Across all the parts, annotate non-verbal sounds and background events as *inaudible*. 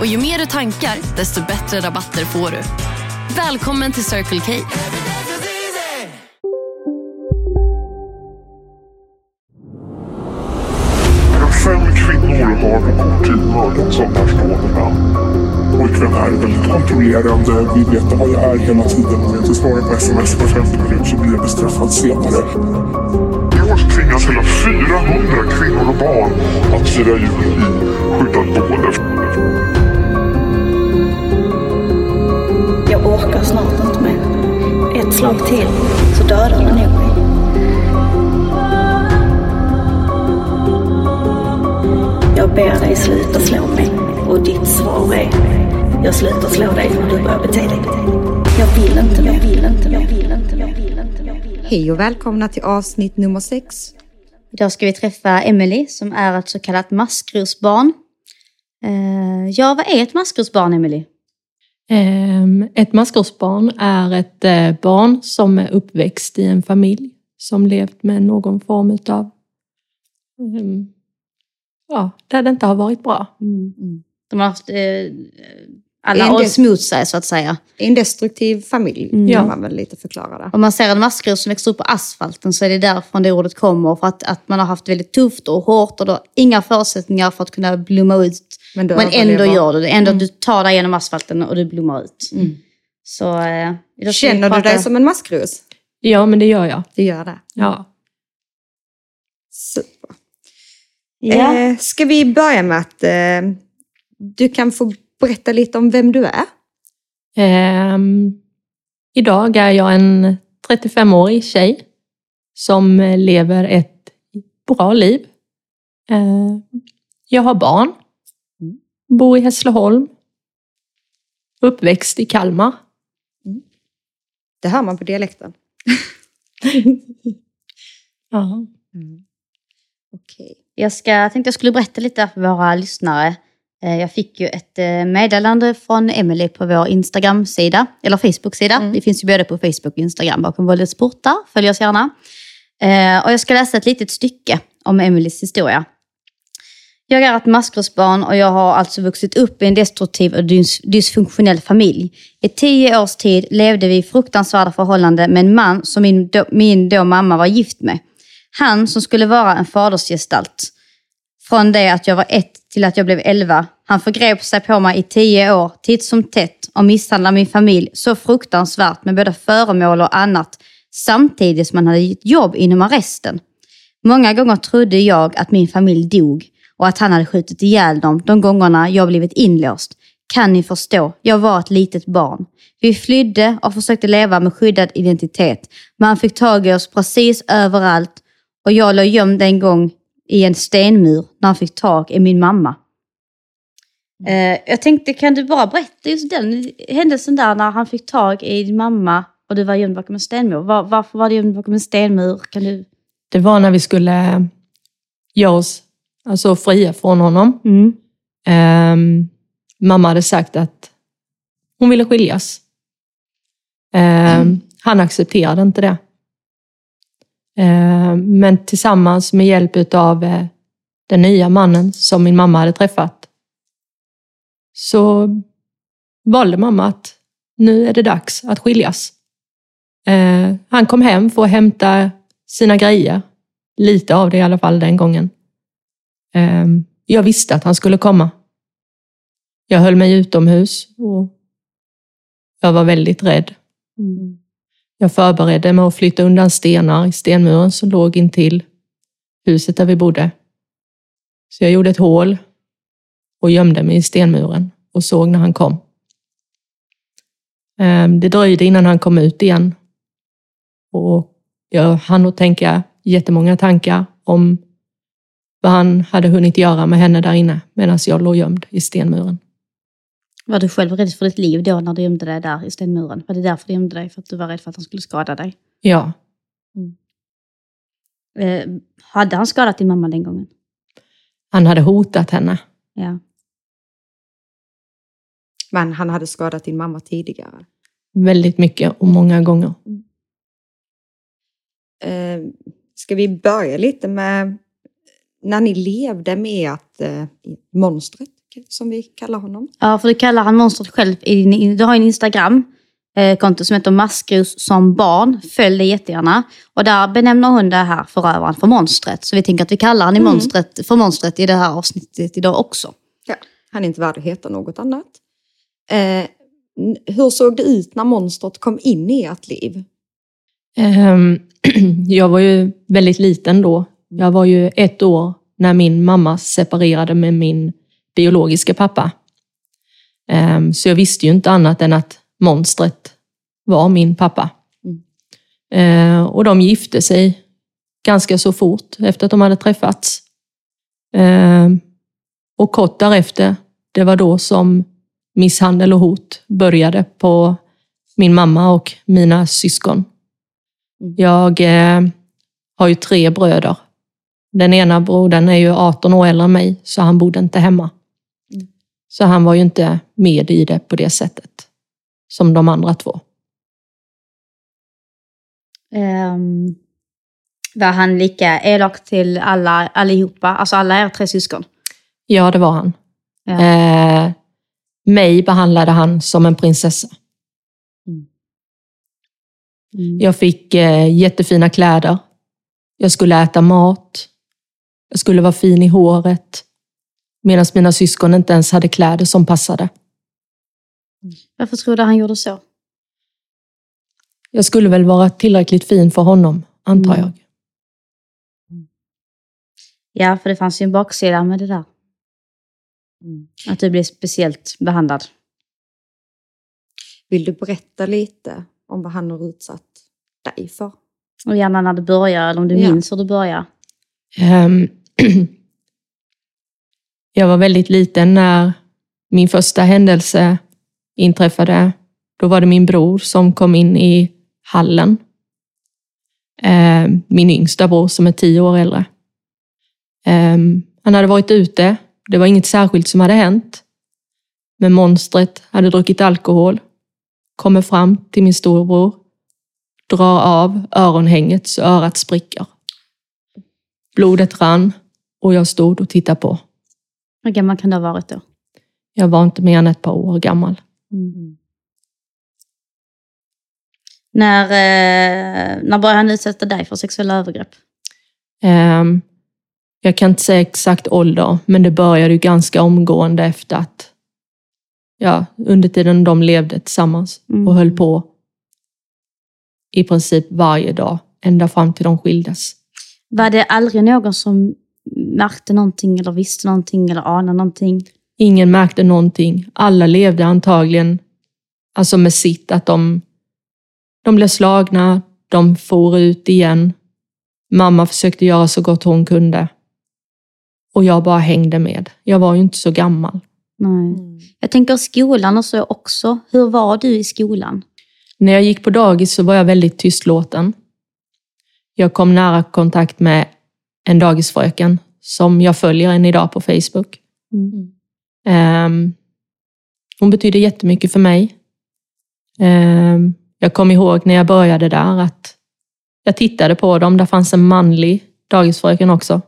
Och ju mer du tankar, desto bättre rabatter får du. Välkommen till Circle K. Fem kvinnor har på kort tid mördats av. Pojkvän är väldigt kontrollerande, vill veta vad jag är hela tiden. Om jag inte svarar på sms på 50 minuter så blir jag bestraffad senare. I år tvingas hela 400 kvinnor och barn att fira jul i skyddat boende. Orkar snart inte mer. Ett slag till så dödar den nog mig. Jag ber dig sluta slå mig och ditt svar är jag slutar slå dig om du börjar bete dig. Jag vill inte mer, vill inte mer, vill inte mer, vill inte mer. vill inte mer. Hej och välkomna till avsnitt nummer sex. Idag ska vi träffa Emily som är ett så kallat maskrosbarn. Eh, ja, vad är ett maskrosbarn, Emily? Ehm, Ett maskrosbarn är ett eh, barn som är uppväxt i en familj som levt med någon form utav ehm, ja, där det inte har varit bra. De har haft eh, alla odds mot sig, så att säga. En destruktiv familj Mm. kan man väl lite förklara där. Om man ser en maskros som växer upp på asfalten så är det därifrån det ordet kommer. För att, att man har haft väldigt tufft och hårt och då inga förutsättningar för att kunna blomma ut. Men, Men, då ändå gör du det. Ändå du tar dig genom asfalten och du blommar ut. Så, eh, Känner du dig som en maskros? Ja, men det gör jag. Du gör det. Ja. Super. Ja. Eh, ska vi börja med att eh, du kan få berätta lite om vem du är? Ehm, idag är jag en 35-årig tjej som eh, lever ett bra liv. Eh, jag har barn, bor i Hässleholm, uppväxt i Kalmar. Det hör man på dialekten. *laughs* Ja. Okej. Jag ska, jag tänkte jag skulle berätta lite för våra lyssnare. Eh, Jag fick ju ett eh, meddelande från Emily på vår Instagram-sida, eller Facebook-sida. Vi finns ju både på Facebook och Instagram bakom våldets portar. Följ oss gärna. Eh, Och jag ska läsa ett litet stycke om Emelies historia. Jag är ett maskrosbarn och jag har alltså vuxit upp i en destruktiv och dys- dysfunktionell familj. I tio års tid levde vi i fruktansvärda förhållanden med en man som min då, min då mamma var gift med. Han som skulle vara en fadersgestalt. Från det att jag var ett till att jag blev elva. Han förgrep sig på mig i tio år, titt som tätt, och misshandlade min familj så fruktansvärt med både föremål och annat, samtidigt som han hade ett jobb inom arresten. Många gånger trodde jag att min familj dog och att han hade skjutit ihjäl dem de gångerna jag blivit inlåst. Kan ni förstå? Jag var ett litet barn. Vi flydde och försökte leva med skyddad identitet. Men han fick tag i oss precis överallt och jag låg gömd en gång i en stenmur när han fick tag i min mamma. Eh, jag tänkte, kan du bara berätta just den händelsen där när han fick tag i din mamma och du var gömd bakom en stenmur. Var, varför var du gömd bakom en stenmur? Kan du... Det var när vi skulle göra oss alltså, fria från honom. Mm. Ehm, mamma hade sagt att hon ville skiljas. Ehm, Han accepterade inte det. Ehm, men tillsammans med hjälp av eh, den nya mannen som min mamma hade träffat så valde mamma att nu är det dags att skiljas. Han kom hem för att hämta sina grejer. Lite av det i alla fall den gången. Ehm, Jag visste att han skulle komma. Jag höll mig utomhus och jag var väldigt rädd. Jag förberedde mig att flytta undan stenar i stenmuren som låg intill huset där vi bodde. Så jag gjorde ett hål och gömde mig i stenmuren och såg när han kom. Ehm, Det dröjde innan han kom ut igen. Och jag hann att tänka jättemånga tankar om vad han hade hunnit göra med henne där inne medan jag låg gömd i stenmuren. Var du själv rädd för ditt liv då när du gömde dig där i stenmuren? Var det därför du gömde dig? För att du var rädd för att han skulle skada dig? Ja, Eh, hade han skadat din mamma den gången? han hade hotat henne. Ja. Men han hade skadat din mamma tidigare. Väldigt mycket och många gånger. Eh, ska vi börja lite med när ni levde med att eh, monstret, som vi kallar honom. Ja, för du kallar han monstret själv. I, din- du har en Instagram eh, konto som heter Maskros som barn. Följ det jättegärna. Och där benämner hon det här förövaren för monstret. Så vi tänker att vi kallar han i Mm. monstret, för monstret i det här avsnittet idag också. Ja, han är inte värd att heta något annat. Eh, hur såg det ut när monstret kom in i ert liv? Ehm, *clears throat* Jag var ju väldigt liten då. Jag var ju ett år när min mamma separerade med min biologiska pappa. Ehm, Så jag visste ju inte annat än att monstret var min pappa. Eh, Och de gifte sig ganska så fort efter att de hade träffats. Ehm, Och kort därefter, det var då som misshandel och hot började på min mamma och mina syskon. Jag eh, har ju tre bröder. Den ena brodern är ju 18 år äldre än mig, så han bodde inte hemma. Så han var ju inte med i det på det sättet som de andra två. Um, var han lika elak till alla, allihopa? Alltså alla er tre syskon? Ja, det var han. Ja. Eh, mig behandlade han som en prinsessa. Jag fick eh, jättefina kläder. Jag skulle äta mat. Jag skulle vara fin i håret. Medan mina syskon inte ens hade kläder som passade. Varför tror du han gjorde så? Jag skulle väl vara tillräckligt fin för honom, antar jag. Ja, för det fanns ju en baksida med det där. Att du blev speciellt behandlad. Vill du berätta lite om vad han har utsatt dig för? Och gärna när det börjar, eller om du Ja. minns hur det börjar. Ehm, *clears throat* jag var väldigt liten när min första händelse inträffade. Då var det min bror som kom in i hallen. Ehm, min yngsta bror som är tio år äldre. Ehm, han hade varit ute. Det var inget särskilt som hade hänt. Men monstret hade druckit alkohol, kommer fram till min storbror, drar av öronhänget så örat spricker. Blodet rann och jag stod och tittade på. Hur gammal kan du ha varit då? Jag var inte mer än ett par år gammal. När, eh, när började han utsätta dig för sexuella övergrepp? Ehm, jag kan inte säga exakt ålder, men det började ju ganska omgående efter att, ja, under tiden de levde tillsammans och höll på i princip varje dag, ända fram till de skildes. Var det aldrig någon som märkte någonting eller visste någonting eller anade någonting? Ingen märkte någonting. Alla levde antagligen alltså med sitt, att de, de blev slagna, de for ut igen. Mamma försökte göra så gott hon kunde. Och jag bara hängde med. Jag var ju inte så gammal. Nej. Jag tänker skolan och så också. Hur var du i skolan? När jag gick på dagis så var jag väldigt tystlåten. Jag kom nära kontakt med en dagisfröken som jag följer än idag på Facebook. Ehm, hon betydde jättemycket för mig. Ehm, jag kom ihåg när jag började där att jag tittade på dem. Där fanns en manlig dagisfröken också.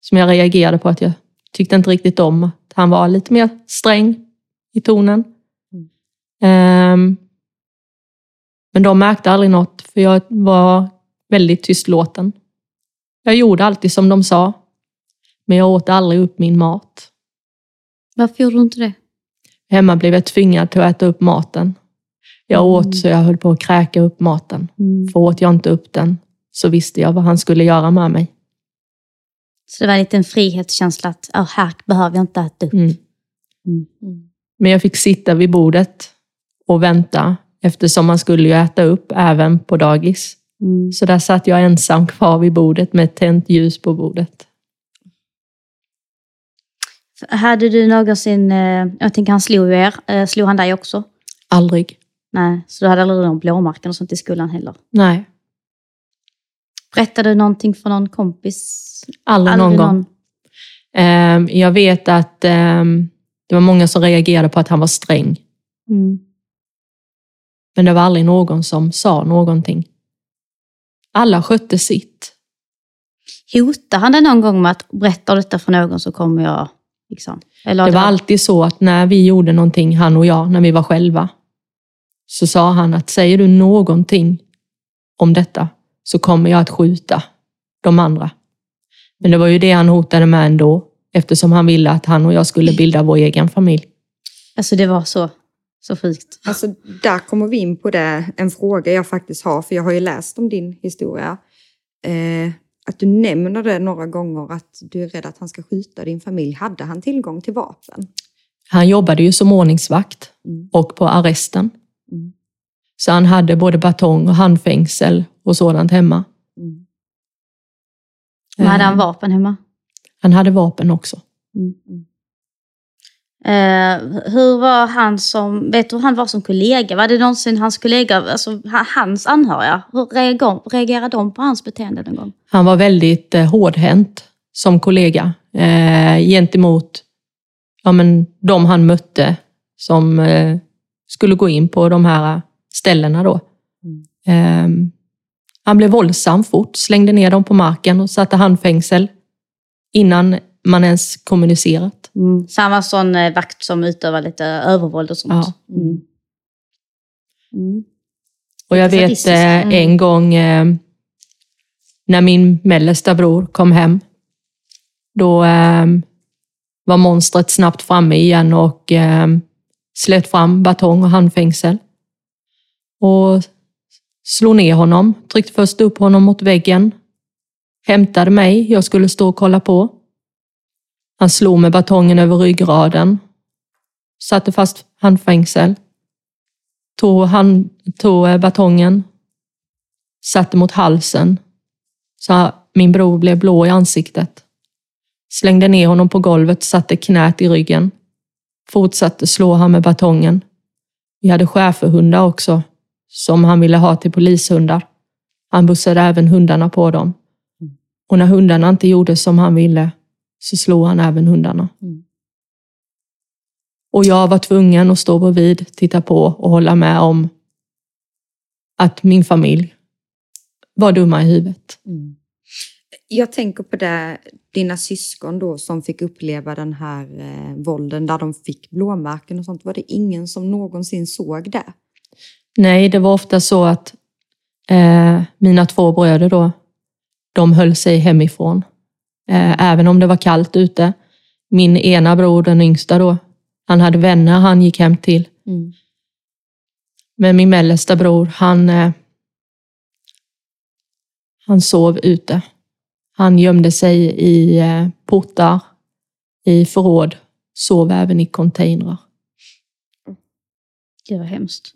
Som jag reagerade på att jag tyckte inte riktigt om. Att han var lite mer sträng i tonen. Ehm, men de märkte aldrig något, för jag var väldigt tystlåten. Jag gjorde alltid som de sa. Men jag åt aldrig upp min mat. Varför gjorde du inte det? Hemma blev jag tvingad till att äta upp maten. Jag åt så jag höll på att kräka upp maten. För åt jag inte upp den så visste jag vad han skulle göra med mig. Så det var en liten frihetskänsla att oh, här behöver jag inte äta upp. Mm. Mm. Men jag fick sitta vid bordet och vänta eftersom man skulle ju äta upp även på dagis. Mm. Så där satt jag ensam kvar vid bordet med ett tänt ljus på bordet. Hade du någonsin, eh, jag tänker han slog ju er, eh, slog han dig också? Aldrig. Nej, så du hade aldrig någon blåmärken och sånt i skolan heller? Nej, Berättade du någonting för någon kompis? aldrig, någon gång. Ehm, Jag vet att ehm, det var många som reagerade på att han var sträng. Mm. Men det var aldrig någon som sa någonting. Alla skötte sitt. Hotar han dig någon gång med att berättar detta för någon så kommer jag... Liksom. Eller Det var alltid så att när vi gjorde någonting, han och jag, när vi var själva, så sa han att säger du någonting om detta så kommer jag att skjuta de andra. Men det var ju det han hotade med ändå, eftersom han ville att han och jag skulle bilda vår egen familj. Alltså det var så, så sjukt. Alltså, där kommer vi in på det, en fråga jag faktiskt har, för jag har ju läst om din historia. Eh, att du nämner det några gånger att du är rädd att han ska skjuta din familj. Hade han tillgång till vapen? Han jobbade ju som ordningsvakt Mm. och på arresten. Mm. Så han hade både batong och handfängsel och sådant hemma. Mm. Men hade han Eh, vapen hemma? Han hade vapen också. Mm. Eh, hur var han som, vet du hur han var som kollega? Var det någonsin hans kollega, alltså ha- hans anhöriga, hur reagerade, reagerade de på hans beteende någon gång? Han var väldigt eh, hårdhänt som kollega eh, gentemot ja, men, de han mötte som eh, skulle gå in på de här ställena. Då. Eh, han blev våldsam fort, slängde ner dem på marken och satte handfängsel innan man ens kommunicerat. Mm. Samma sån eh, vakt som utövar lite övervåld och sånt. Ja. Mm. Mm. Och jag vet eh, Mm. en gång eh, när min mellersta bror kom hem, då eh, var monstret snabbt framme igen och eh, slet fram batong och handfängsel. Och slog ner honom, tryckte först upp honom mot väggen, hämtade mig, jag skulle stå och kolla på. Han slog med batongen över ryggraden, satte fast handfängsel, tog, hand, tog eh, batongen, satte mot halsen. Så min bror blev blå i ansiktet. Slängde ner honom på golvet, satte knät i ryggen. Fortsatte slå han med batongen. Vi hade schäferhundar också, som han ville ha till polishundar. Han bussade även hundarna på dem. Och när hundarna inte gjorde som han ville, så slog han även hundarna. Och jag var tvungen att stå bredvid, titta på och hålla med om att min familj var dumma i huvudet. Jag tänker på det, dina syskon då som fick uppleva den här eh, vålden där de fick blåmärken och sånt. Var det ingen som någonsin såg det? Nej, det var ofta så att eh, mina två bröder då, de höll sig hemifrån. Eh, även om det var kallt ute. Min ena bror, den yngsta då, han hade vänner han gick hem till. Mm. Men min mellersta bror, han, eh, han sov ute. Han gömde sig i eh, portar, i förråd, sov även i containrar. Det var hemskt.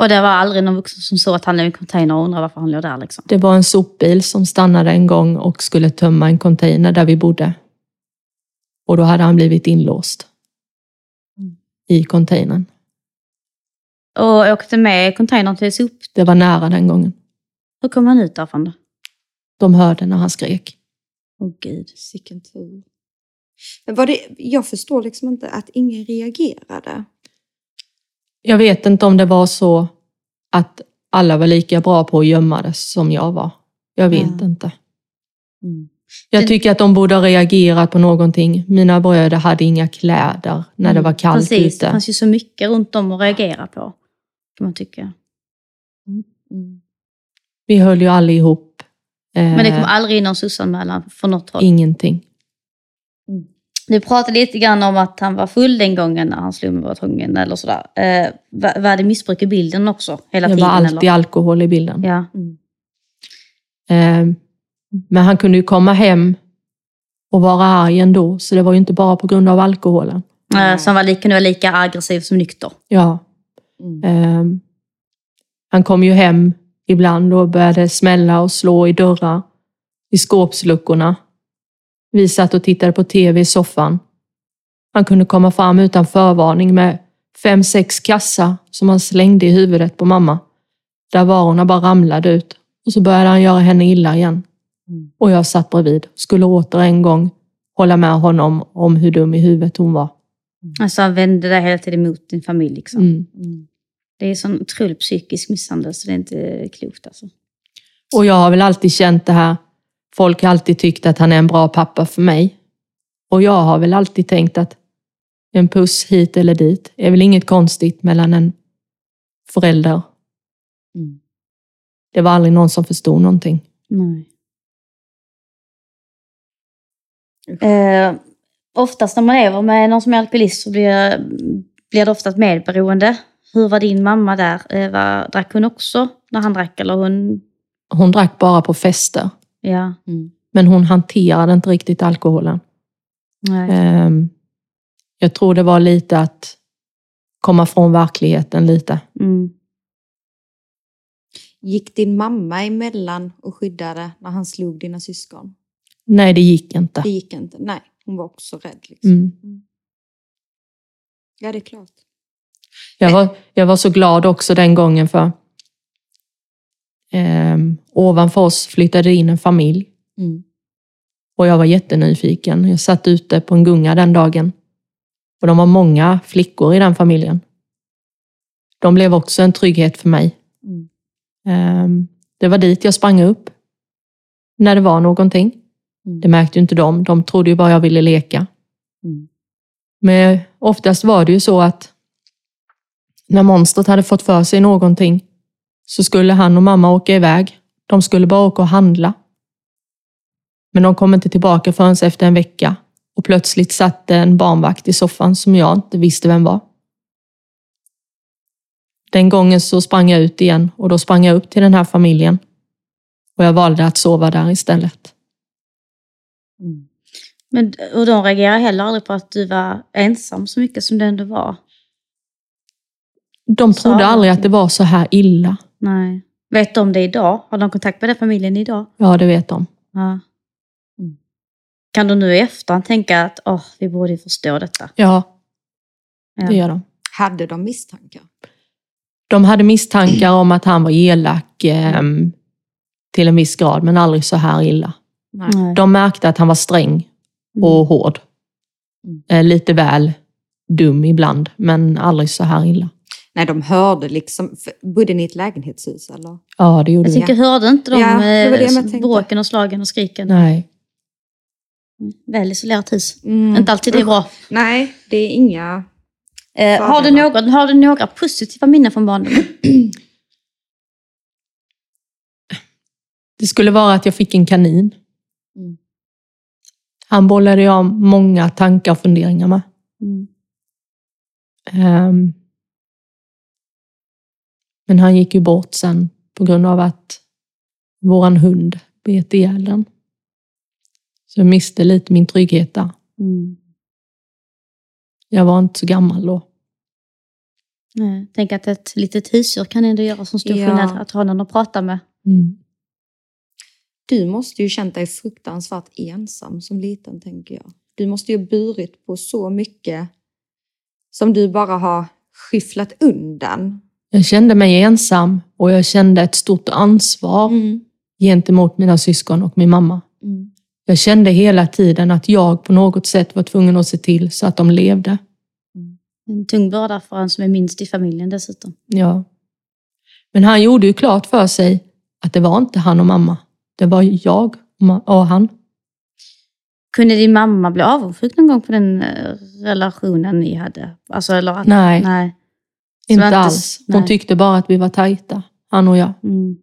Och det var aldrig någon vuxen som såg att han låg i en container och undrade varför han låg där liksom. Det var en sopbil som stannade en gång och skulle tömma en container där vi bodde. Och då hade han blivit inlåst i containern. Och åkte med containern till sop. Det var nära den gången. Hur kom han ut därifrån då? De hörde när han skrek. Åh gud. Sicken tur. Men var det, jag förstår liksom inte att ingen reagerade. Jag vet inte om det var så att alla var lika bra på att gömma det som jag var. Jag vet inte. Jag tycker att de borde ha reagerat på någonting. Mina bröder hade inga kläder när det var kallt Mm. Precis, det ute. fanns ju så mycket runt om att reagera på. Kan man tycka. Vi höll ju allihop. Eh, Men det kom aldrig in någon SOS-anmälan från något håll. Ingenting. Du pratade lite grann om att han var full den gången när han slog med batongen eller sådär. Eh, var, var det missbruk i bilden också? Hela Det tiden? var alltid eller? alkohol i bilden. Ja. Eh, Men han kunde ju komma hem och vara arg ändå. Så det var ju inte bara på grund av alkoholen. Eh, Som var lika, kunde vara lika aggressiv som nykter. Ja. Ehm, han kom ju hem ibland och började smälla och slå i dörrar, i skåpsluckorna. Vi satt och tittade på tv i soffan. Han kunde komma fram utan förvarning med fem, sex kassar som han slängde i huvudet på mamma. Där varorna bara ramlade ut. Och så började han göra henne illa igen. Och jag satt bredvid. Skulle åter en gång hålla med honom om hur dum i huvudet hon var. Alltså han vände det hela tiden mot din familj. Liksom. Mm. Det är sån otrolig psykisk misshandel så det är inte klokt. Alltså. Och jag har väl alltid känt det här. Folk har alltid tyckt att han är en bra pappa för mig. Och jag har väl alltid tänkt att en puss hit eller dit är väl inget konstigt mellan en förälder. Det var aldrig någon som förstod någonting. Nej. Eh, oftast när man lever med någon som är alkoholist så blir, blir det ofta ett medberoende. Hur var din mamma där? Eh, var, drack hon också när han drack? Eller hon... Hon drack bara på fester. Ja. Men hon hanterade inte riktigt alkoholen. Nej. Ehm, Jag tror det var lite att komma från verkligheten lite. Mm. Gick din mamma emellan och skyddade när han slog dina syskon? Nej, det gick inte. Det gick inte. Nej, hon var också rädd. Liksom. Mm. Ja, det är klart. Jag var, jag var så glad också den gången för eh, ovanför oss flyttade in en familj. Mm. Och jag var jättenyfiken. Jag satt ute på en gunga den dagen. Och de var många flickor i den familjen. De blev också en trygghet för mig. Mm. Eh, det var dit jag sprang upp. När det var någonting. Mm. Det märkte ju inte de. De trodde ju bara jag ville leka. Mm. Men oftast var det ju så att när monstret hade fått för sig någonting så skulle han och mamma åka iväg. De skulle bara åka och handla. Men de kom inte tillbaka förrän efter en vecka och plötsligt satt en barnvakt i soffan som jag inte visste vem var. Den gången så sprang jag ut igen och då sprang jag upp till den här familjen. Och jag valde att sova där istället. Men, och de reagerade heller aldrig på att du var ensam så mycket som det ändå var? De trodde de aldrig att det var så här illa. Nej. Vet de det idag? Har de kontakt med den familjen idag? Ja, det vet de. Ja. Kan du nu i efterhand tänka att åh, vi borde förstå detta? Ja, Ja. det gör de. Hade de misstankar? De hade misstankar om att han var elak ehm, till en viss grad, men aldrig så här illa. Nej. De märkte att han var sträng och hård. Eh, lite väl dum ibland, men aldrig så här illa. Nej, de hörde liksom. Bodde ni i ett lägenhetshus eller? Ja, det gjorde Jag vi. tänker, hörde inte de Ja, det var det jag eh, bråken och slagen och skriken? Nej. Väl isolerat hus. Mm. Inte alltid det är bra. *laughs* Nej, det är inga... Eh, har, du någon, har du några positiva minnen från barndomen? *clears throat* Det skulle vara att jag fick en kanin. Mm. Han bollade jag många tankar och funderingar med. Mm. Ehm, men han gick ju bort sen på grund av att våran hund bet ihjäl den. Så jag miste lite min trygghet där. Mm. Jag var inte så gammal då. Nej, Tänk att ett litet husdjur kan ändå göra som stor Ja. skillnad att ha någon att prata med. Mm. Du måste ju känt dig fruktansvärt ensam som liten, tänker jag. Du måste ju ha burit på så mycket som du bara har skyfflat undan. Jag kände mig ensam och jag kände ett stort ansvar gentemot mina syskon och min mamma. Mm. Jag kände hela tiden att jag på något sätt var tvungen att se till så att de levde. En tung börda för en som är minst i familjen dessutom. Ja. Men han gjorde ju klart för sig att det var inte han och mamma. Det var jag och han. Kunde din mamma bli avundsjuk någon gång på den eh, relationen ni hade? Alltså, eller att, Nej. nej. Inte inte- alls. De nej. tyckte bara att vi var tajta, han och jag. Mm.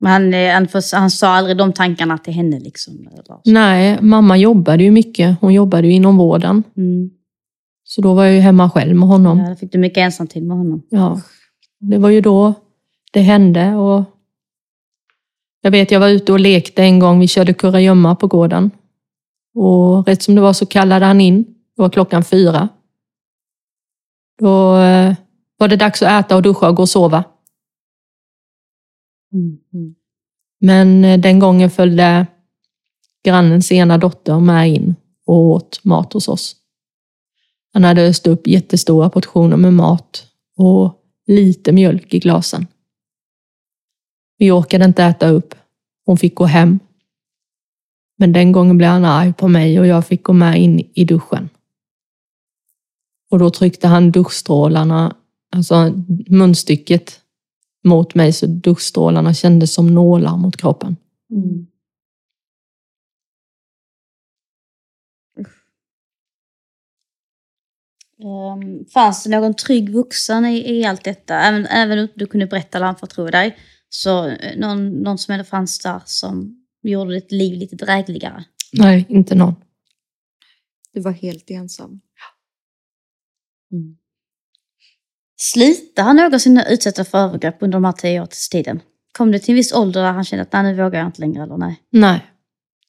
Men han, eh, han, han sa aldrig de tankarna till henne liksom? Nej, mamma jobbade ju mycket. Hon jobbade ju inom vården. Mm. Så då var jag ju hemma själv med honom. Ja, då fick du mycket ensamtid med honom. Ja, det var ju då det hände och Jag vet, jag var ute och lekte en gång. Vi körde kurragömma på gården. Och rätt som det var så kallade han in. Det var klockan fyra. Då eh, var det dags att äta och duscha och gå och sova. Mm. Men eh, den gången följde grannens ena dotter med in och åt mat hos oss. Han hade öst upp jättestora portioner med mat och lite mjölk i glasen. Vi orkade inte äta upp. Hon fick gå hem. Men den gången blev han arg på mig och jag fick gå med in i duschen. Och då tryckte han duschstrålarna, alltså munstycket mot mig så duschstrålarna kändes som nålar mot kroppen. Mm. Um, fanns det någon trygg vuxen i, i allt detta? Även, även om du kunde berätta eller anförtro dig, så eh, någon, någon som ändå fanns där som gjorde ditt liv lite drägligare? Nej, inte någon. Du var helt ensam. Mm. Slitade han någonsin utsätta för övergrepp under de här tio årstiden? Kom det till en viss ålder där han kände att nej, nu vågar jag inte längre eller nej? Nej,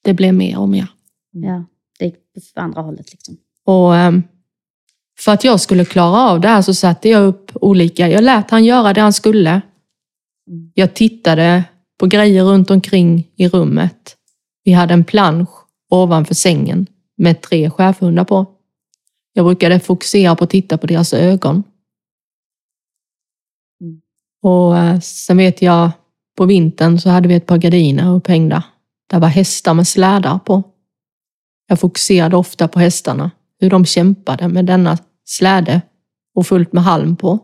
det blev mer och mer. Ja, det gick på andra hållet liksom. Och ehm, för att jag skulle klara av det här så satte jag upp olika, jag lät han göra det han skulle. Jag tittade på grejer runt omkring i rummet. Vi hade en plansch ovanför sängen med tre schäferhundar på. Jag brukade fokusera på att titta på deras ögon. Och eh, sen vet jag, på vintern så hade vi ett par gardiner upphängda. Där var hästar med slädar på. Jag fokuserade ofta på hästarna, hur de kämpade med denna släde och fullt med halm på.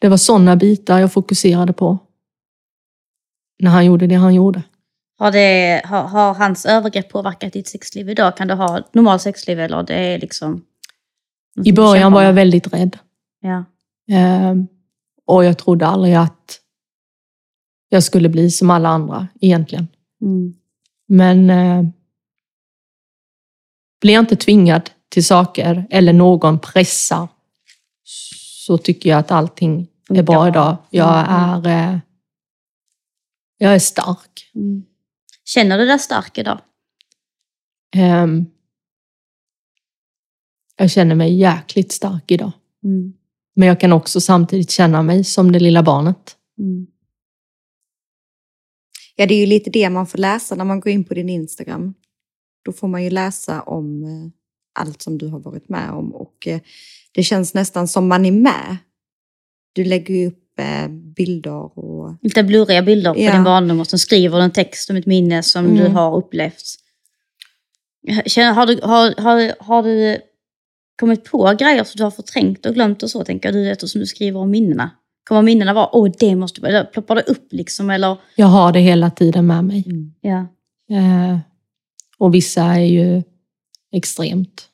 Det var sådana bitar jag fokuserade på. När han gjorde det han gjorde. Har, det, har, har hans övergrepp påverkat ditt sexliv idag? Kan du ha normalt sexliv eller det är liksom... I början var jag väldigt rädd. Ja. Ehm, och jag trodde aldrig att jag skulle bli som alla andra egentligen. Mm. Men eh, blir jag inte tvingad till saker eller någon pressar så tycker jag att allting är bra Ja. idag. Jag Mm. är, eh, jag är stark. Mm. Känner du dig stark idag? Ehm, jag känner mig jäkligt stark idag. Mm. Men jag kan också samtidigt känna mig som det lilla barnet. Mm. Ja, det är ju lite det man får läsa när man går in på din Instagram. Då får man ju läsa om eh, allt som du har varit med om och eh, det känns nästan som man är med. Du lägger ju upp bilder och Lite blurriga bilder på Ja. din barndom och så skriver du en text om ett minne som du Mm. har upplevt. Känner, har, du, har, har, har du kommit på grejer som du har förträngt och glömt och så, tänker du, eftersom du skriver om minnena? Kommer minnena vara, åh det måste vara, ploppar det upp liksom, eller? Jag har det hela tiden med mig. Ja. Eh, och vissa är ju extremt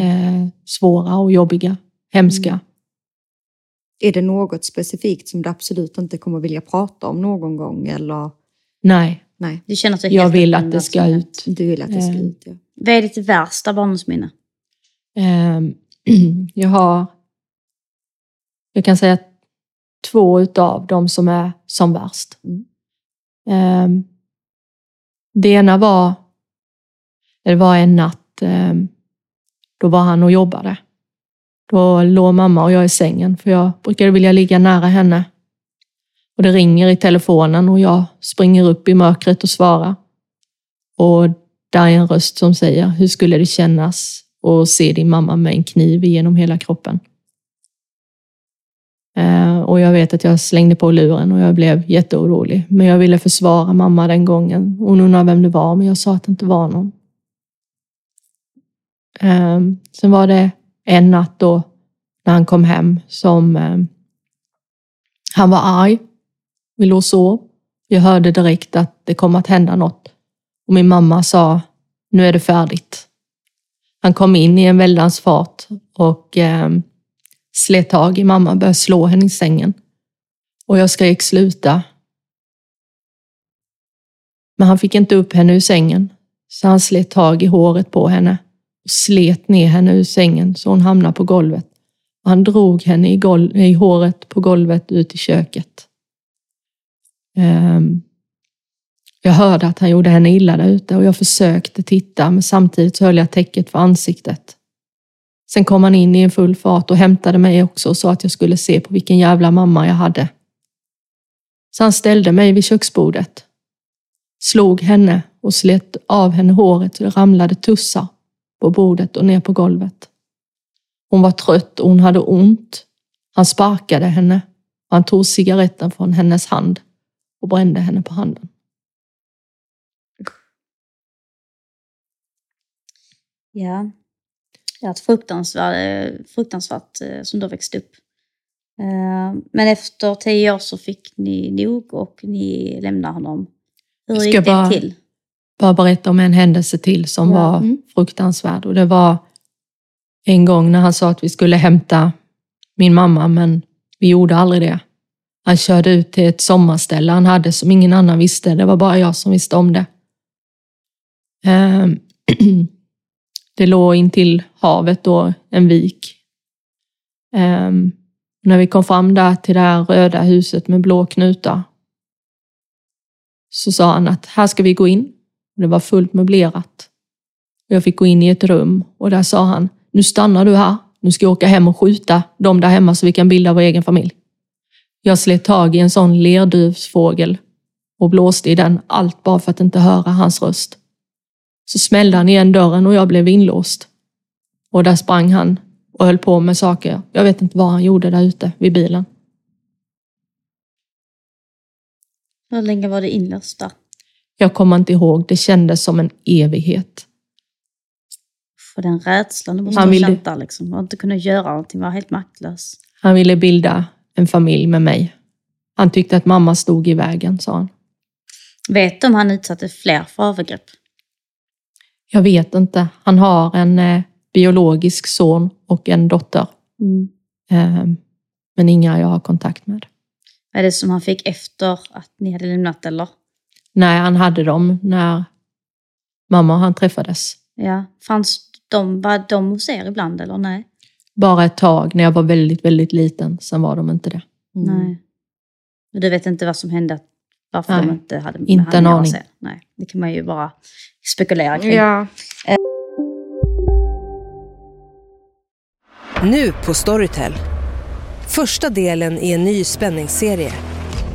eh, svåra och jobbiga, hemska. Är det något specifikt som du absolut inte kommer vilja prata om någon gång eller? Nej, Nej, Du känner att jag vill att det ska ut. du vill att det ska Eh. ut. Ja. Vad är ditt värsta barndomsminne? Ehm, *clears throat* jag har, jag kan säga två utav dem som är som värst. Mm. Ehm, det ena var, det var en natt, ehm, då var han och jobbade. Då låg mamma och jag i sängen, för jag brukade vilja ligga nära henne. Och det ringer i telefonen och jag springer upp i mörkret och svarar. Och där är en röst som säger, hur skulle det kännas att se din mamma med en kniv genom hela kroppen? Eh, och jag vet att jag slängde på luren och jag blev jätteorolig. Men jag ville försvara mamma den gången. Hon undrade vem det var, men jag sa att det inte var någon. Ehm, sen var det en natt då, när han kom hem, som eh, han var arg. Vi låg och sov. Jag hörde direkt att det kom att hända något. Och min mamma sa, nu är det färdigt. Han kom in i en väldans fart och eh, slet tag i mamma och började slå henne i sängen. Och jag skrek sluta. Men han fick inte upp henne ur sängen. Så han slet tag i håret på henne och slet ner henne ur sängen så hon hamnade på golvet. Och han drog henne i, gol- i håret på golvet ut i köket. Um, Jag hörde att han gjorde henne illa där ute och jag försökte titta men samtidigt så höll jag täcket för ansiktet. Sen kom han in i en full fart och hämtade mig också och sa att jag skulle se på vilken jävla mamma jag hade. Så han ställde mig vid köksbordet, slog henne och slet av henne håret så det ramlade tussar på bordet och ner på golvet. Hon var trött och hon hade ont. Han sparkade henne han tog cigaretten från hennes hand och brände henne på handen. Ja, det är ett fruktansvärt, fruktansvärt eh, som du har växt upp. Eh, Men efter tio år så fick ni nog och ni lämnade honom. Hur gick det bara- till? Bara berätta om en händelse till som Ja. var Mm. fruktansvärd. Och det var en gång när han sa att vi skulle hämta min mamma, men vi gjorde aldrig det. Han körde ut till ett sommarställe han hade som ingen annan visste. Det var bara jag som visste om det. Ehm, *clears throat* Det låg in till havet då, en vik. Ehm, När vi kom fram där till det här röda huset med blå knutar så sa han att här ska vi gå in. Det var fullt möblerat. Jag fick gå in i ett rum och där sa han, nu stannar du här. Nu ska jag åka hem och skjuta dem där hemma så vi kan bilda vår egen familj. Jag slet tag i en sån lerduvsfågel och blåste i den, allt bara för att inte höra hans röst. Så smällde han igen dörren och jag blev inlåst. Och där sprang han och höll på med saker. Jag vet inte vad han gjorde där ute vid bilen. Hur länge var det inlåst där? Jag kommer inte ihåg, det kändes som en evighet. För den rädslan du måste Han ha ville- känt där liksom. Och inte kunna göra någonting, vara helt maktlös. Han ville bilda en familj med mig. Han tyckte att mamma stod i vägen, sa han. Vet du om han utsatte fler för övergrepp? Jag vet inte. Han har en eh, biologisk son och en dotter. Mm. Eh, men inga jag har kontakt med. Vad är det som han fick efter att ni hade lämnat eller? Nej, han hade dem när mamma och han träffades. Ja, fanns de, var de hos er ibland eller nej? Bara ett tag när jag var väldigt, väldigt liten. Sen var de inte det. Nej. Men Du vet inte vad som hände? Varför Nej, de inte hade med inte han en aning. sen? Nej, det kan man ju bara spekulera kring. Ja. Nu på Storytel. Första delen i en ny spänningsserie.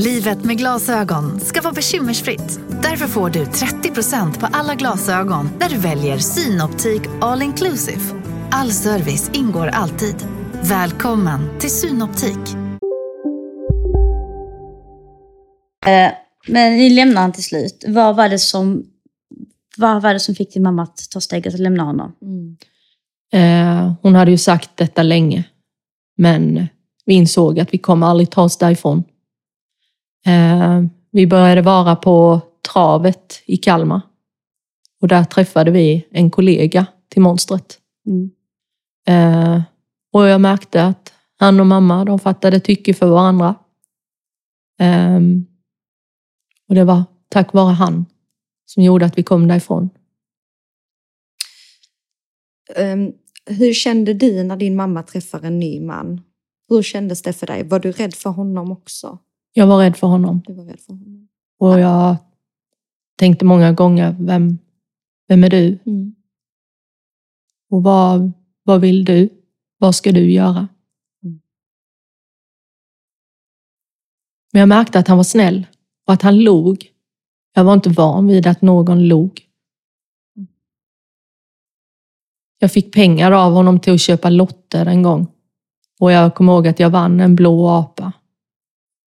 Livet med glasögon ska vara bekymmersfritt. Därför får du 30% på alla glasögon när du väljer Synoptik All Inclusive. All service ingår alltid. Välkommen till Synoptik. Eh, Men ni lämnade han till slut. Vad var det som, vad var det som fick din mamma att ta steget att lämna honom? Eh, hon hade ju sagt detta länge. Men vi insåg att vi kommer aldrig ta oss därifrån. Eh, vi började vara på travet i Kalmar. Och där träffade vi en kollega till monstret. Mm. Eh, och jag märkte att han och mamma, de fattade tycke för varandra. Ehm, och det var tack vare han som gjorde att vi kom därifrån. Ehm, hur kände du när din mamma träffade en ny man? Hur kändes det för dig? Var du rädd för honom också? Jag var rädd för honom. Du var rädd för honom. Och jag tänkte många gånger, vem, vem är du? Mm. Och vad, vad vill du? Vad ska du göra? Mm. Men jag märkte att han var snäll och att han log. Jag var inte van vid att någon log. Jag fick pengar av honom till att köpa lotter en gång. Och jag kommer ihåg att jag vann en blå apa.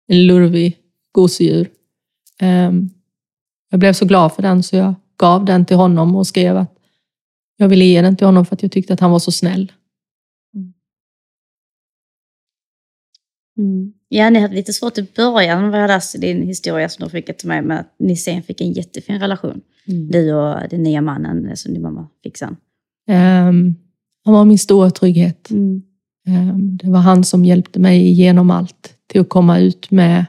En lurvig gosedjur. Ehm, jag blev så glad för den så jag gav den till honom och skrev att jag ville ge den till honom för att jag tyckte att han var så snäll. Mm. Ja, ni hade lite svårt i början vad jag läste din historia som du fick till mig, men att ni sen fick en jättefin relation. Mm. Du och den nya mannen som din mamma fick sen. Ehm, han var min stora trygghet. Ehm, det var han som hjälpte mig igenom allt till att komma ut med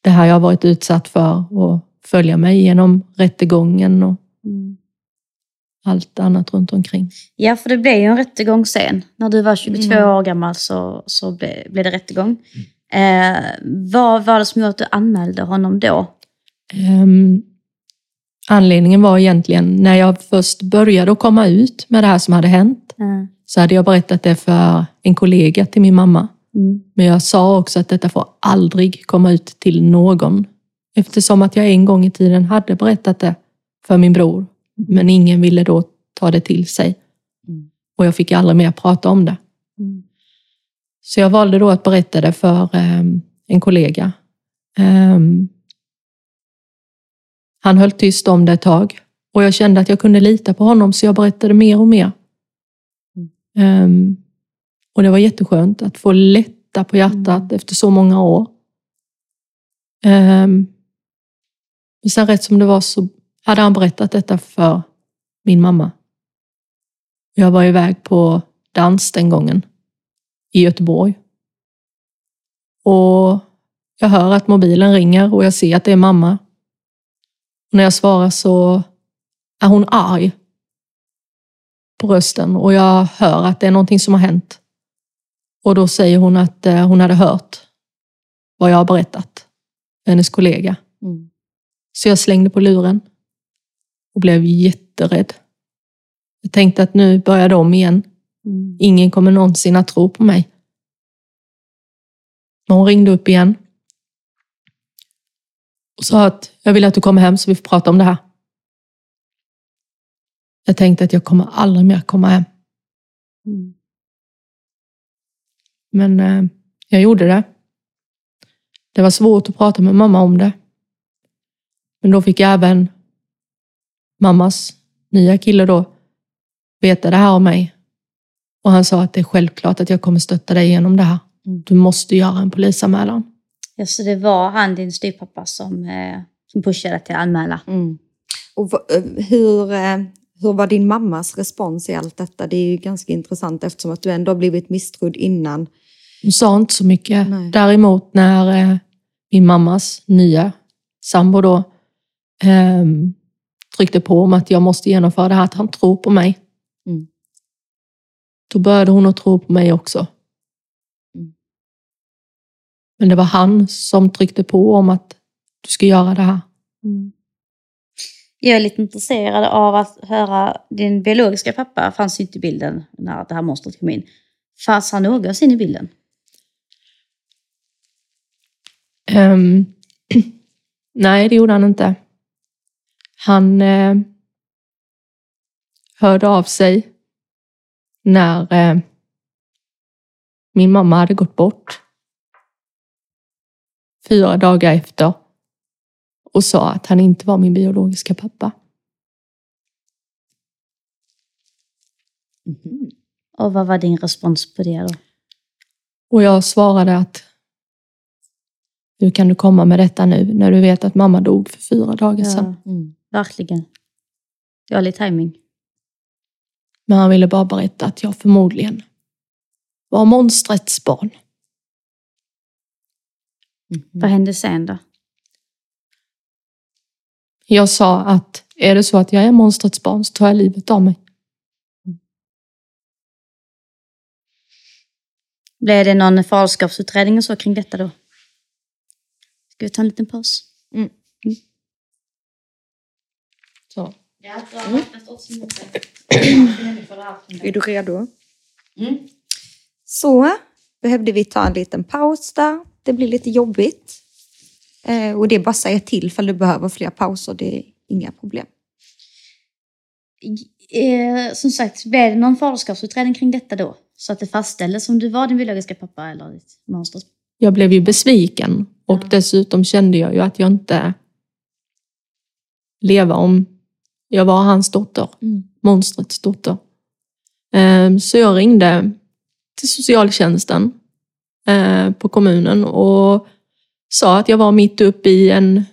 det här jag varit utsatt för och följa mig genom rättegången och allt annat runt omkring. Ja, för det blev ju en rättegång sen. När du var 22 Mm. år gammal så, så blev, blev det rättegång. Eh, vad var det som gjorde att du anmälde honom då? Ehm, anledningen var egentligen när jag först började att komma ut med det här som hade hänt Mm. Så hade jag berättat det för en kollega till min mamma. Mm. Men jag sa också att detta får aldrig komma ut till någon. Eftersom att jag en gång i tiden hade berättat det för min bror. Men ingen ville då ta det till sig. Och jag fick aldrig mer prata om det. Så jag valde då att berätta det för ehm, en kollega. Ehm, han höll tyst om det ett tag. Och jag kände att jag kunde lita på honom så jag berättade mer och mer. Ehm, och det var jätteskönt att få lätta på hjärtat efter så många år. Um, men sen rätt som det var så hade han berättat detta för min mamma. Jag var iväg på dans den gången i Göteborg. Och jag hör att mobilen ringer och jag ser att det är mamma. Och när jag svarar så är hon arg på rösten och jag hör att det är någonting som har hänt. Och då säger hon att eh, hon hade hört vad jag har berättat för hennes kollega. Mm. Så jag slängde på luren och blev jätterädd. Jag tänkte att nu börjar de igen. Ingen kommer någonsin att tro på mig. Men hon ringde upp igen och sa att jag vill att du kommer hem så vi får prata om det här. Jag tänkte att jag kommer aldrig mer komma hem. Men eh, jag gjorde det. Det var svårt att prata med mamma om det. Men då fick jag även mammas nya kille då veta det här om mig. Och han sa att det är självklart att jag kommer stötta dig genom det här. Du måste göra en polisanmälan. Ja, så det var han, din styvpappa, som, eh, som pushade till att anmäla. Mm. Och eh, hur, eh, hur var din mammas respons i allt detta? Det är ju ganska intressant eftersom att du ändå har blivit misstrodd innan. Hon sa inte så mycket. Nej. Däremot när eh, min mammas nya sambo då ehm, tryckte på om att jag måste genomföra det här, att han tror på mig. Mm. Då började hon att tro på mig också. Men det var han som tryckte på om att du ska göra det här. Jag är lite intresserad av att höra din biologiska pappa, fanns ju inte i bilden när det här monstret kom in. Fanns han någonsin i bilden? Um, *clears throat* nej, det gjorde han inte. Han eh, hörde av sig när eh, min mamma hade gått bort. Fyra dagar efter. Och sa att han inte var min biologiska pappa. Och vad var din respons på det då? Och jag svarade att hur kan du komma med detta nu när du vet att mamma dog för fyra dagar sedan? Verkligen. Dålig timing. Men han ville bara berätta att jag förmodligen var monstrets barn. Vad hände sen då? Jag sa att är det så att jag är monstrets barn så tar jag livet av mig. Blev det någon faderskapsutredning och så kring detta då? Ska vi ta en liten paus? Mm. Så. *clears throat* Är du redo? Så behövde vi ta en liten paus där. Det blir lite jobbigt. Eh, och det är bara att säga till för du behöver fler pauser. Det är inga problem. Eh, som sagt, blev det någon faderskapsutredning kring detta då? Så att det fastställdes om du var din biologiska pappa eller ditt monster? Jag blev ju besviken Och dessutom kände jag ju att jag inte leva om jag var hans dotter, monstrets dotter. Ehm, Så jag ringde till socialtjänsten eh, på kommunen och sa att jag var mitt uppe i en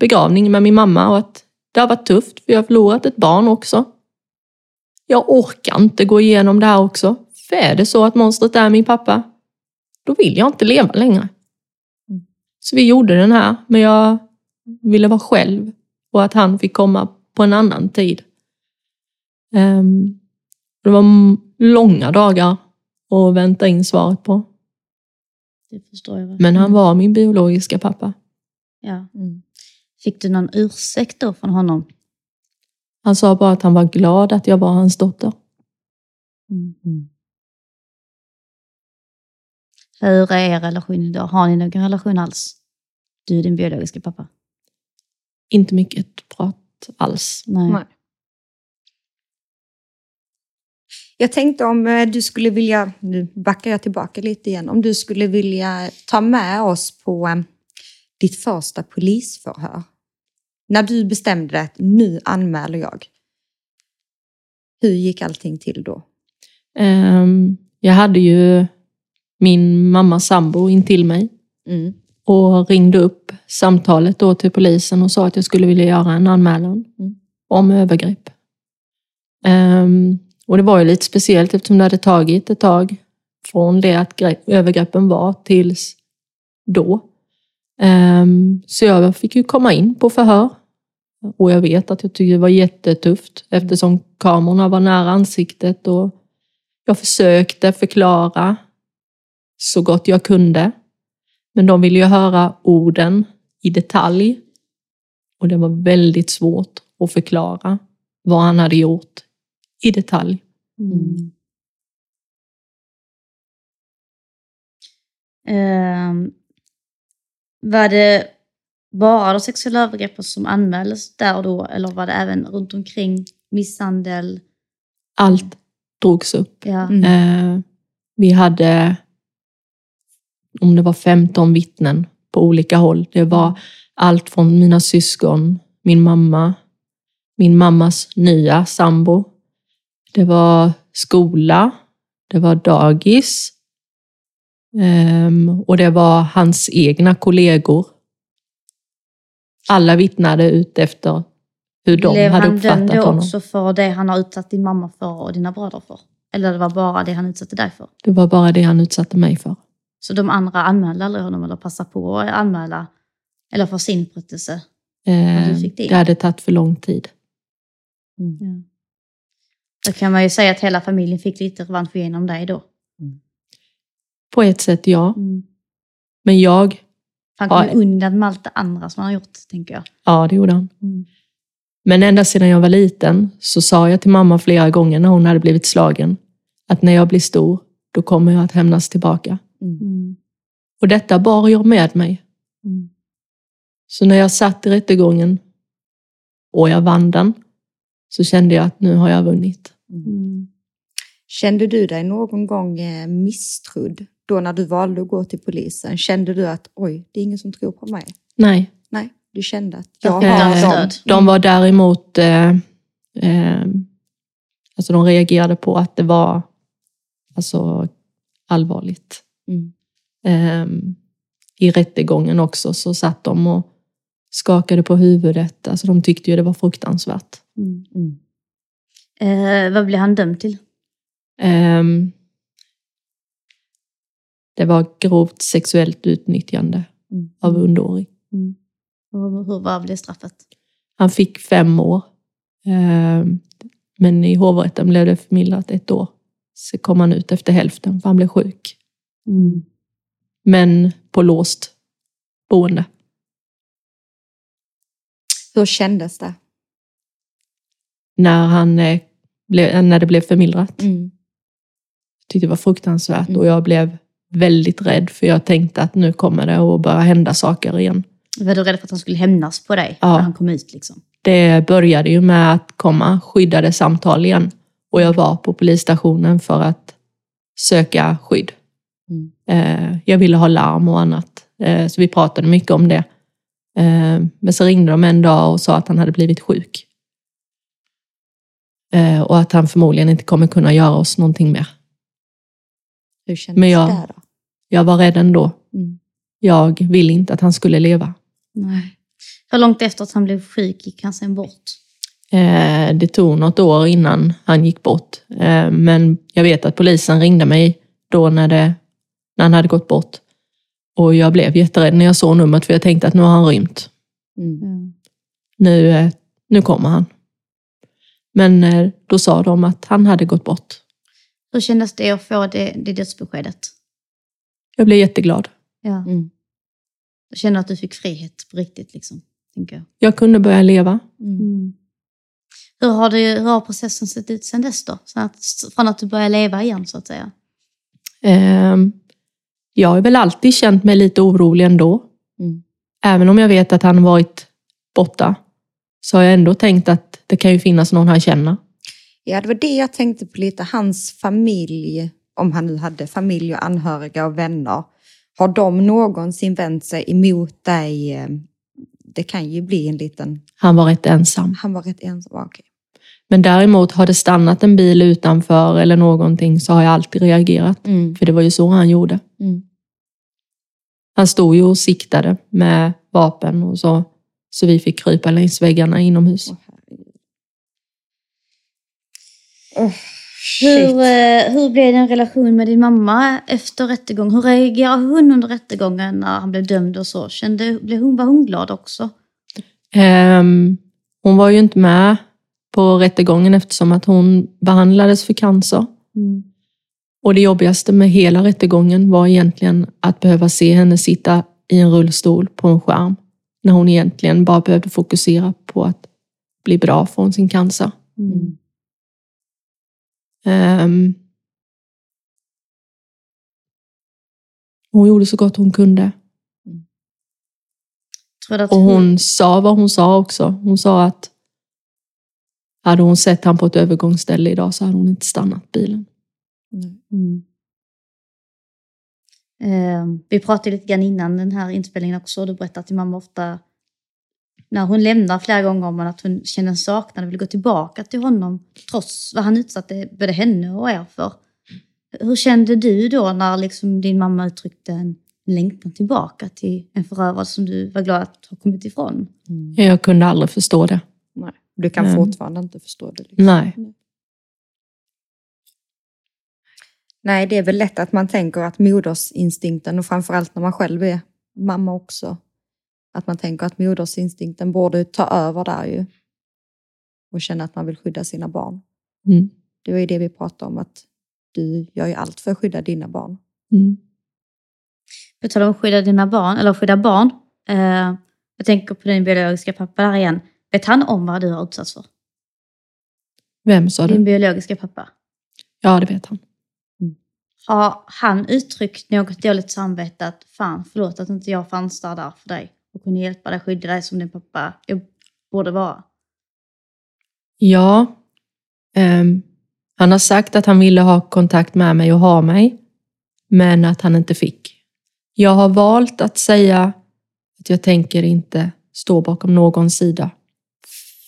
begravning med min mamma och att det har varit tufft för jag har förlorat ett barn också. Jag orkar inte gå igenom det här också. För är det så att monstret är min pappa, då vill jag inte leva längre. Så vi gjorde den här, men jag ville vara själv och att han fick komma på en annan tid. Ehm, det var långa dagar att vänta in svaret på. Det förstår jag. Men han var min biologiska pappa. Ja. Fick du någon ursäkt då från honom? Han sa bara att han var glad att jag var hans dotter. Hur är er relation idag? Har ni någon relation alls? Du är din biologiska pappa. Inte mycket prat alls. Nej. Nej. Jag tänkte om eh, du skulle vilja, nu backar jag tillbaka lite igen, om du skulle vilja ta med oss på eh, ditt första polisförhör. När du bestämde dig att nu anmäler jag. Hur gick allting till då? Ehm, jag hade ju min mammas sambo intill mig Mm. och ringde upp samtalet då till polisen och sa att jag skulle vilja göra en anmälan om övergrepp. Och det var ju lite speciellt eftersom det hade tagit ett tag från det att övergreppen var tills då. Ehm, så jag fick ju komma in på förhör. Och jag vet att jag tyckte det var jättetufft eftersom kamerorna var nära ansiktet och jag försökte förklara så gott jag kunde. Men de ville ju höra orden i detalj. Och det var väldigt svårt att förklara vad han hade gjort i detalj. Ehm, var det bara de sexuella övergreppen som anmäldes där och då? Eller var det även runt omkring misshandel? Allt drogs upp. Ja. Eh, vi hade, om det var 15 vittnen på olika håll. Det var allt från mina syskon, min mamma, min mammas nya sambo. Det var skola, det var dagis ehm, och det var hans egna kollegor. Alla vittnade ut efter hur de Blev hade han dömd uppfattat då honom. också för det han har utsatt din mamma för och dina bröder för? Eller det var bara det han utsatte dig för? Det var bara det han utsatte mig för. Så de andra anmälde aldrig honom eller passade på att anmäla? Eller för sin upprättelse? Eh, du fick det? det hade tagit för lång tid. Ja. Då kan man ju säga att hela familjen fick lite revansch genom dig då. På ett sätt ja. Mm. Men jag, Han kom Ja. undan med allt det andra som han har gjort, tänker jag. ja det gjorde han. Mm. Men ända sedan jag var liten så sa jag till mamma flera gånger när hon hade blivit slagen att när jag blir stor, då kommer jag att hämnas tillbaka. Mm. Och detta bar jag med mig. Mm. Så när jag satt i rättegången och jag vann den, så kände jag att nu har jag vunnit. Mm. Kände du dig någon gång eh, misstrodd då när du valde att gå till polisen? Kände du att oj, det är ingen som tror på mig? Nej. Nej, du kände att jag Eh, har dem. De var däremot, eh, eh, alltså de reagerade på att det var alltså, allvarligt. Mm. Eh, I rättegången också så satt de och skakade på huvudet. Alltså de tyckte ju det var fruktansvärt. Mm. Eh, vad blev han dömd till? Ehm, det var grovt sexuellt utnyttjande av underårig. Mm. Och hur var det straffet? Han fick fem år. Ehm, men i hovrätten blev det förmildrat ett år. Så kom han ut efter hälften för han blev sjuk. Mm. Men på låst boende. Hur kändes det? När, han, eh, när det blev förmildrat. Mm. Jag tyckte det var fruktansvärt och jag blev väldigt rädd för jag tänkte att nu kommer det att börja hända saker igen. Var du rädd för att han skulle hämnas på dig Ja. när han kom ut? Liksom? Det började ju med att komma skyddade samtal igen. Och jag var på polisstationen för att söka skydd. Mm. Eh, Jag ville ha larm och annat. Eh, Så vi pratade mycket om det. Men så ringde de en dag och sa att han hade blivit sjuk. Eh, Och att han förmodligen inte kommer kunna göra oss någonting mer. Hur kändes Men jag, det då? jag var rädd ändå. Mm. Jag ville inte att han skulle leva. Nej. Hur långt efter att han blev sjuk gick han sen bort? Eh, Det tog något år innan han gick bort. Eh, Men jag vet att polisen ringde mig då när, det, när han hade gått bort. Och jag blev jätterädd när jag såg numret för jag tänkte att nu har han rymt. Mm. Nu, nu kommer han. Men eh, då sa de att han hade gått bort. Hur kändes det att få det, det dödsbeskedet? Jag blev jätteglad. Ja. Mm. Jag känner att du fick frihet på riktigt, liksom, tänker jag. Jag kunde börja leva. Mm. Hur, har det, hur har processen sett ut sen dess då? Så att, från att du började leva igen, så att säga. Ehm, Jag har väl alltid känt mig lite orolig ändå. Mm. Även om jag vet att han varit borta så har jag ändå tänkt att det kan ju finnas någon han känner. Ja, det var det jag tänkte på lite. Hans familj, om han nu hade familj och anhöriga och vänner. Har de någonsin vänt sig emot dig? Det kan ju bli en liten... Han var rätt ensam. Han var rätt ensam, okej. Men däremot har det stannat en bil utanför eller någonting så har jag alltid reagerat. För det var ju så han gjorde. Mm. Han stod ju och siktade med vapen och så. Så vi fick krypa längs väggarna inomhus. Hur, eh, hur blev din relation med din mamma efter rättegång? Hur reagerade hon under rättegången när han blev dömd och så? Kände, blev hon, var hon glad också? Ehm, hon var ju inte med på rättegången eftersom att hon behandlades för cancer. Mm. Och det jobbigaste med hela rättegången var egentligen att behöva se henne sitta i en rullstol på en skärm. När hon egentligen bara behövde fokusera på att bli bra från sin cancer. Mm. Ehm, hon gjorde så gott hon kunde. Att Och hon sa vad hon sa också. Hon sa att hade hon sett han på ett övergångsställe idag så hade hon inte stannat bilen. Mm. Eh, vi pratade lite grann innan den här inspelningen också. Du berättade att din mamma ofta, när hon lämnar flera gånger om att hon känner en saknad och vill gå tillbaka till honom trots vad han utsatte både henne och er för. Hur kände du då när liksom din mamma uttryckte en längtan tillbaka till en förövare som du var glad att ha kommit ifrån? Jag kunde aldrig förstå det. Nej. Du kan Mm. fortfarande inte förstå det. Liksom. Nej. Nej, det är väl lätt att man tänker att modersinstinkten och framförallt när man själv är mamma också. Att man tänker att modersinstinkten borde ta över där ju. Och känna att man vill skydda sina barn. Mm. Det var ju det vi pratade om att du gör ju allt för att skydda dina barn. Mm. På tal om att skydda dina barn, eller skydda barn. Eh, jag tänker på din biologiska pappa där igen. Vet han om vad du har utsatts för? Vem sa Din du? biologiska pappa. Ja, det vet han. Har han uttryckt något dåligt samvete att fan förlåt att inte jag fanns där, där för dig och kunde hjälpa dig, skydda dig som din pappa jag borde vara? Ja. Ehm, han har sagt att han ville ha kontakt med mig och ha mig. Men att han inte fick. Jag har valt att säga att jag tänker inte stå bakom någon sida.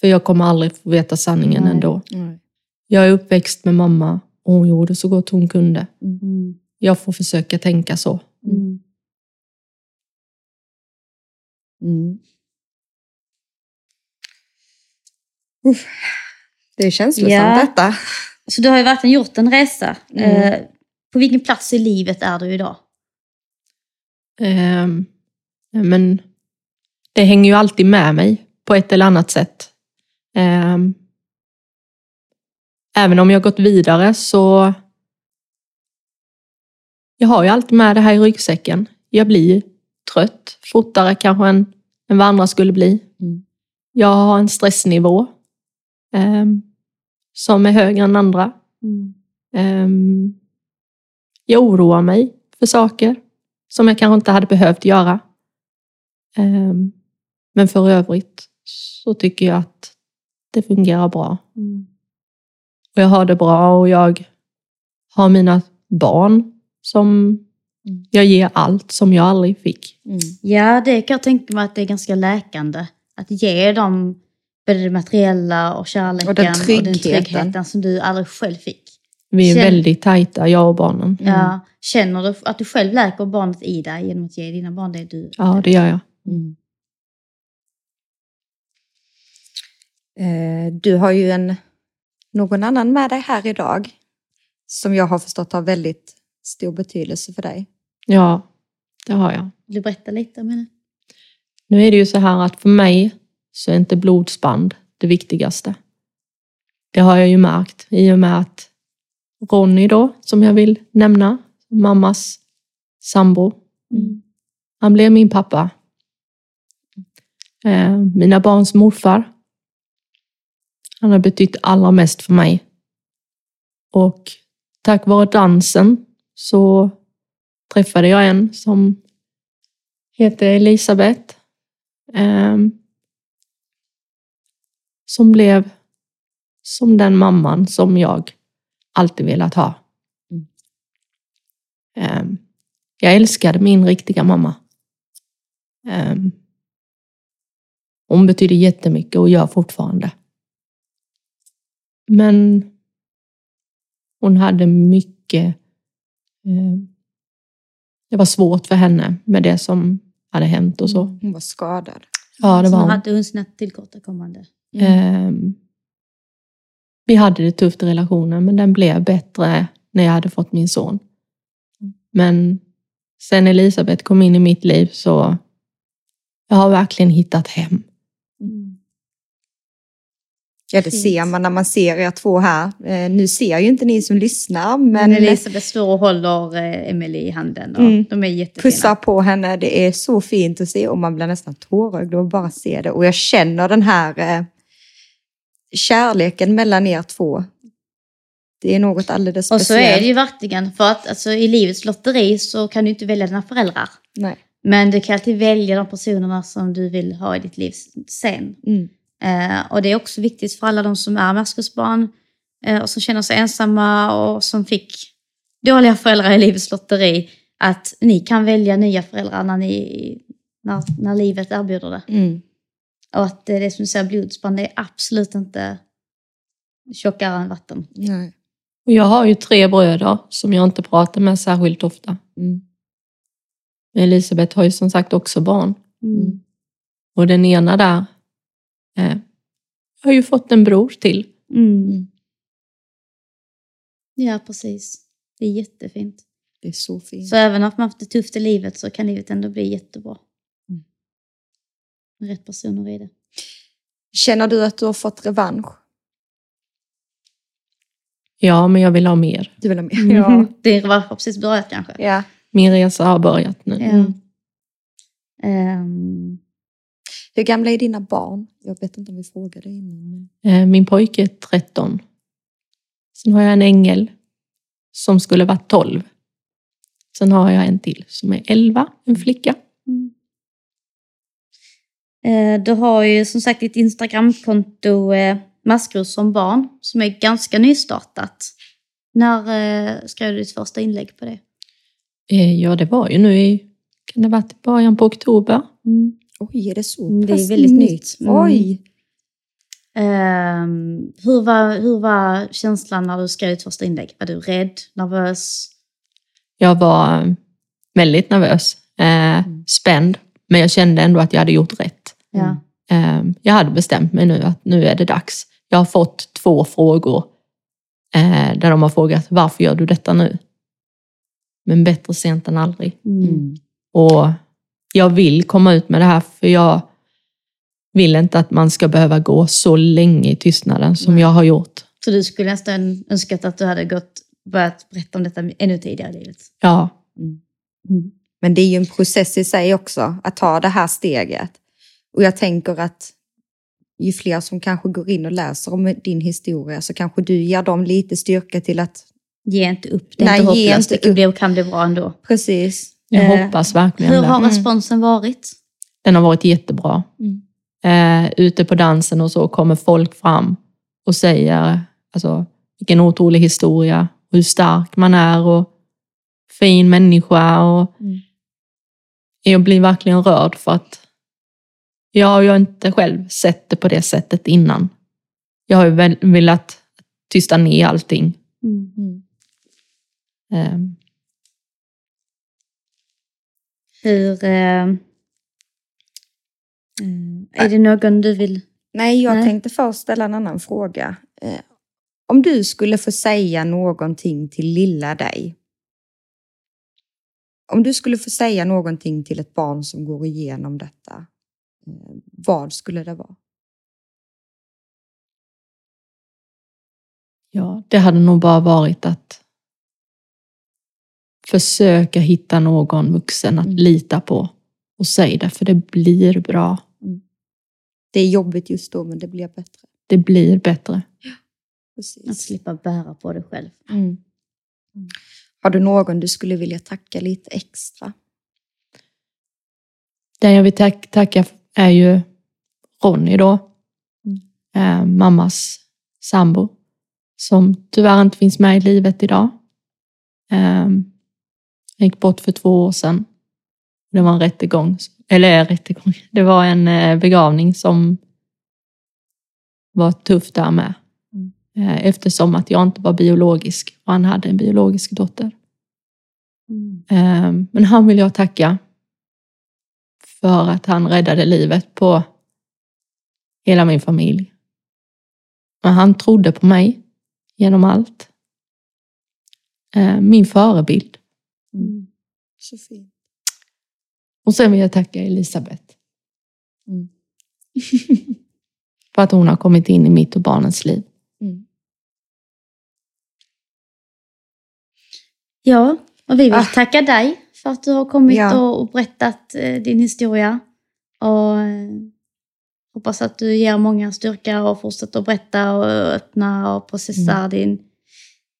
För jag kommer aldrig få veta sanningen Nej. ändå. Nej. Jag är uppväxt med mamma och hon gjorde så gott hon kunde. Mm. Jag får försöka tänka så. Mm. Mm. Uff. Det är känslosamt Ja. detta. Så du har ju verkligen gjort en resa. Mm. Eh, på vilken plats i livet är du idag? Ehm, men det hänger ju alltid med mig på ett eller annat sätt. Ehm, även om jag gått vidare så jag har ju alltid med det här i ryggsäcken. Jag blir trött fortare kanske än, än vad andra skulle bli. Mm. Jag har en stressnivå ehm, som är högre än andra. Ehm, jag oroar mig för saker som jag kanske inte hade behövt göra. Ehm, men för övrigt så tycker jag att det fungerar bra. Och jag har det bra och jag har mina barn som Jag ger allt som jag aldrig fick. Ja, det kan jag tänka mig att det är ganska läkande. Att ge dem både det materiella och kärleken Och den tryggheten, tryggheten. som du aldrig själv fick. Vi är Känn- väldigt tajta, jag och barnen. Ja, känner du att du själv läker barnet i dig genom att ge dina barn det du... Ja, det gör jag. Eh, Du har ju en, någon annan med dig här idag som jag har förstått har väldigt stor betydelse för dig. Ja, det har jag. Vill du berätta lite om henne? Nu är det ju så här att för mig så är inte blodsband det viktigaste. Det har jag ju märkt i och med att Ronny då, som jag vill nämna, mammas sambo, han blev min pappa. Eh, mina barns morfar. Han har betytt allra mest för mig. Och tack vare dansen så träffade jag en som heter Elisabeth. ehm, som blev som den mamman som jag alltid velat ha. Ehm, jag älskade min riktiga mamma. Ehm, hon betyder jättemycket och gör fortfarande. Men hon hade mycket... Eh, det var svårt för henne med det som hade hänt och så. Hon var skadad. Ja, det Så var hon. hade hon sina tillkortakommande. Ehm, vi hade det tufft i relationen, men den blev bättre när jag hade fått min son. Men sen Elisabeth kom in i mitt liv så jag har verkligen hittat hem. Ja, det ser man när man ser er två här. Eh, nu ser ju inte ni som lyssnar, Men Elisabeth står och håller eh, Emily i handen och Mm. de är jättefina. pussar på henne. Det är så fint att se och man blir nästan tårögd att bara se det. Och jag känner den här eh, kärleken mellan er två. Det är något alldeles Och speciellt. så är det ju verkligen, för att alltså, i livets lotteri så kan du inte välja dina föräldrar. Nej. Men du kan alltid välja de personerna som du vill ha i ditt liv sen. Mm. Eh, och det är också viktigt för alla de som är maskrosbarn eh, och som känner sig ensamma och som fick dåliga föräldrar i livets lotteri. Att ni kan välja nya föräldrar när, ni, när, när livet erbjuder det. Mm. Och att det som du säger, blodsband, det är absolut inte tjockare än vatten. Nej. Och jag har ju tre bröder som jag inte pratar med särskilt ofta. Mm. Elisabeth har ju som sagt också barn. Mm. Och den ena där eh, har ju fått en bror till. Mm. Ja, precis. Det är jättefint. Det är så fint. Så även om man haft det tufft i livet så kan livet ändå bli jättebra. Mm. Med rätt personer i det. Känner du att du har fått revansch? Ja, men jag vill ha mer. Du vill ha mer? Mm. Ja. *laughs* Det var precis börjat kanske. ja. Min resa har börjat nu. Ja. Ehm, Hur gamla är dina barn? Jag vet inte om vi frågade innan. Eh, Min pojke är 13. Sen har jag en ängel som skulle vara 12. Sen har jag en till som är 11, en flicka. eh, du har ju som sagt ditt Instagramkonto eh, Maskros som barn som är ganska nystartat. När skrev du ditt första inlägg på det? Ja, det var ju nu i, kan det varit början på oktober. Oj, är det så Mm, det är pass väldigt nytt. Mm. Oj! Ehm, hur, var, hur var känslan när du skrev ditt första inlägg? Var du rädd, nervös? Jag var väldigt nervös, eh, spänd, men jag kände ändå att jag hade gjort rätt. Ja. Eh, jag hade bestämt mig nu att nu är det dags. Jag har fått två frågor eh, där de har frågat varför gör du detta nu? Men bättre sent än aldrig. Mm. Och jag vill komma ut med det här för jag vill inte att man ska behöva gå så länge i tystnaden som jag har gjort. Så du skulle nästan önskat att du hade gått, börjat berätta om detta ännu tidigare i livet? Ja, Men det är ju en process i sig också, att ta det här steget. Och jag tänker att ju fler som kanske går in och läser om din historia så kanske du ger dem lite styrka till att... Ge inte upp, det är Nej, inte ge hopplöst, det kan bli bra ändå. Precis. Jag Eh, hoppas verkligen Hur det. har responsen varit? Den har varit jättebra. Mm. Eh, ute på dansen och så kommer folk fram och säger alltså, vilken otrolig historia, hur stark man är och fin människa och mm. jag blir verkligen rörd för att jag har ju inte själv sett det på det sättet innan. Jag har ju velat tysta ner allting. Mm. Um. Hur... Uh, är det någon du vill... Nej, jag Nej. tänkte först ställa en annan fråga. Uh, om du skulle få säga någonting till lilla dig. Om du skulle få säga någonting till ett barn som går igenom detta. Uh, vad skulle det vara? Ja, det hade nog bara varit att försöka hitta någon vuxen att mm. lita på och säga det, för det blir bra. Mm. Det är jobbigt just då, men det blir bättre. Det blir bättre. Ja, precis. Att slippa bära på det själv. Mm. mm. Har du någon du skulle vilja tacka lite extra? Den jag vill tacka är ju Ronny då. Mm. Eh, mammas sambo. Som tyvärr inte finns med i livet idag. Eh, han gick bort för två år sedan. Det var en rättegång, eller rättegång, det var en eh, begravning som var tuff där med. Mm. Eh, eftersom att jag inte var biologisk och han hade en biologisk dotter. Mm. Eh, men han vill jag tacka för att han räddade livet på hela min familj. Men han trodde på mig genom allt. Min förebild. Så fint. Och sen vill jag tacka Elisabeth. Mm. *laughs* för att hon har kommit in i mitt och barnens liv. Mm. Ja, och vi vill ah. tacka dig för att du har kommit ja. och berättat eh, din historia. Och eh, hoppas att du ger många styrka och fortsätter att berätta och öppna och processa mm. din,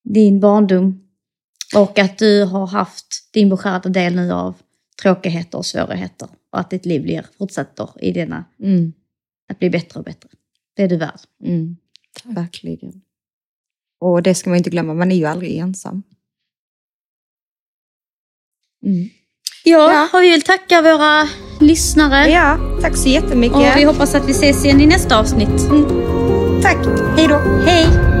din barndom. Och att du har haft din beskärda del nu av tråkigheter och svårigheter. Och att ditt liv blir, fortsätter i denna, mm. att bli bättre och bättre. Det är du värd. Mm. Verkligen. Och det ska man inte glömma, man är ju aldrig ensam. Mm. Ja, ja, och vi vill tacka våra lyssnare. Ja, tack så jättemycket. Och vi hoppas att vi ses igen i nästa avsnitt. Mm. Tack, hej då. Hej.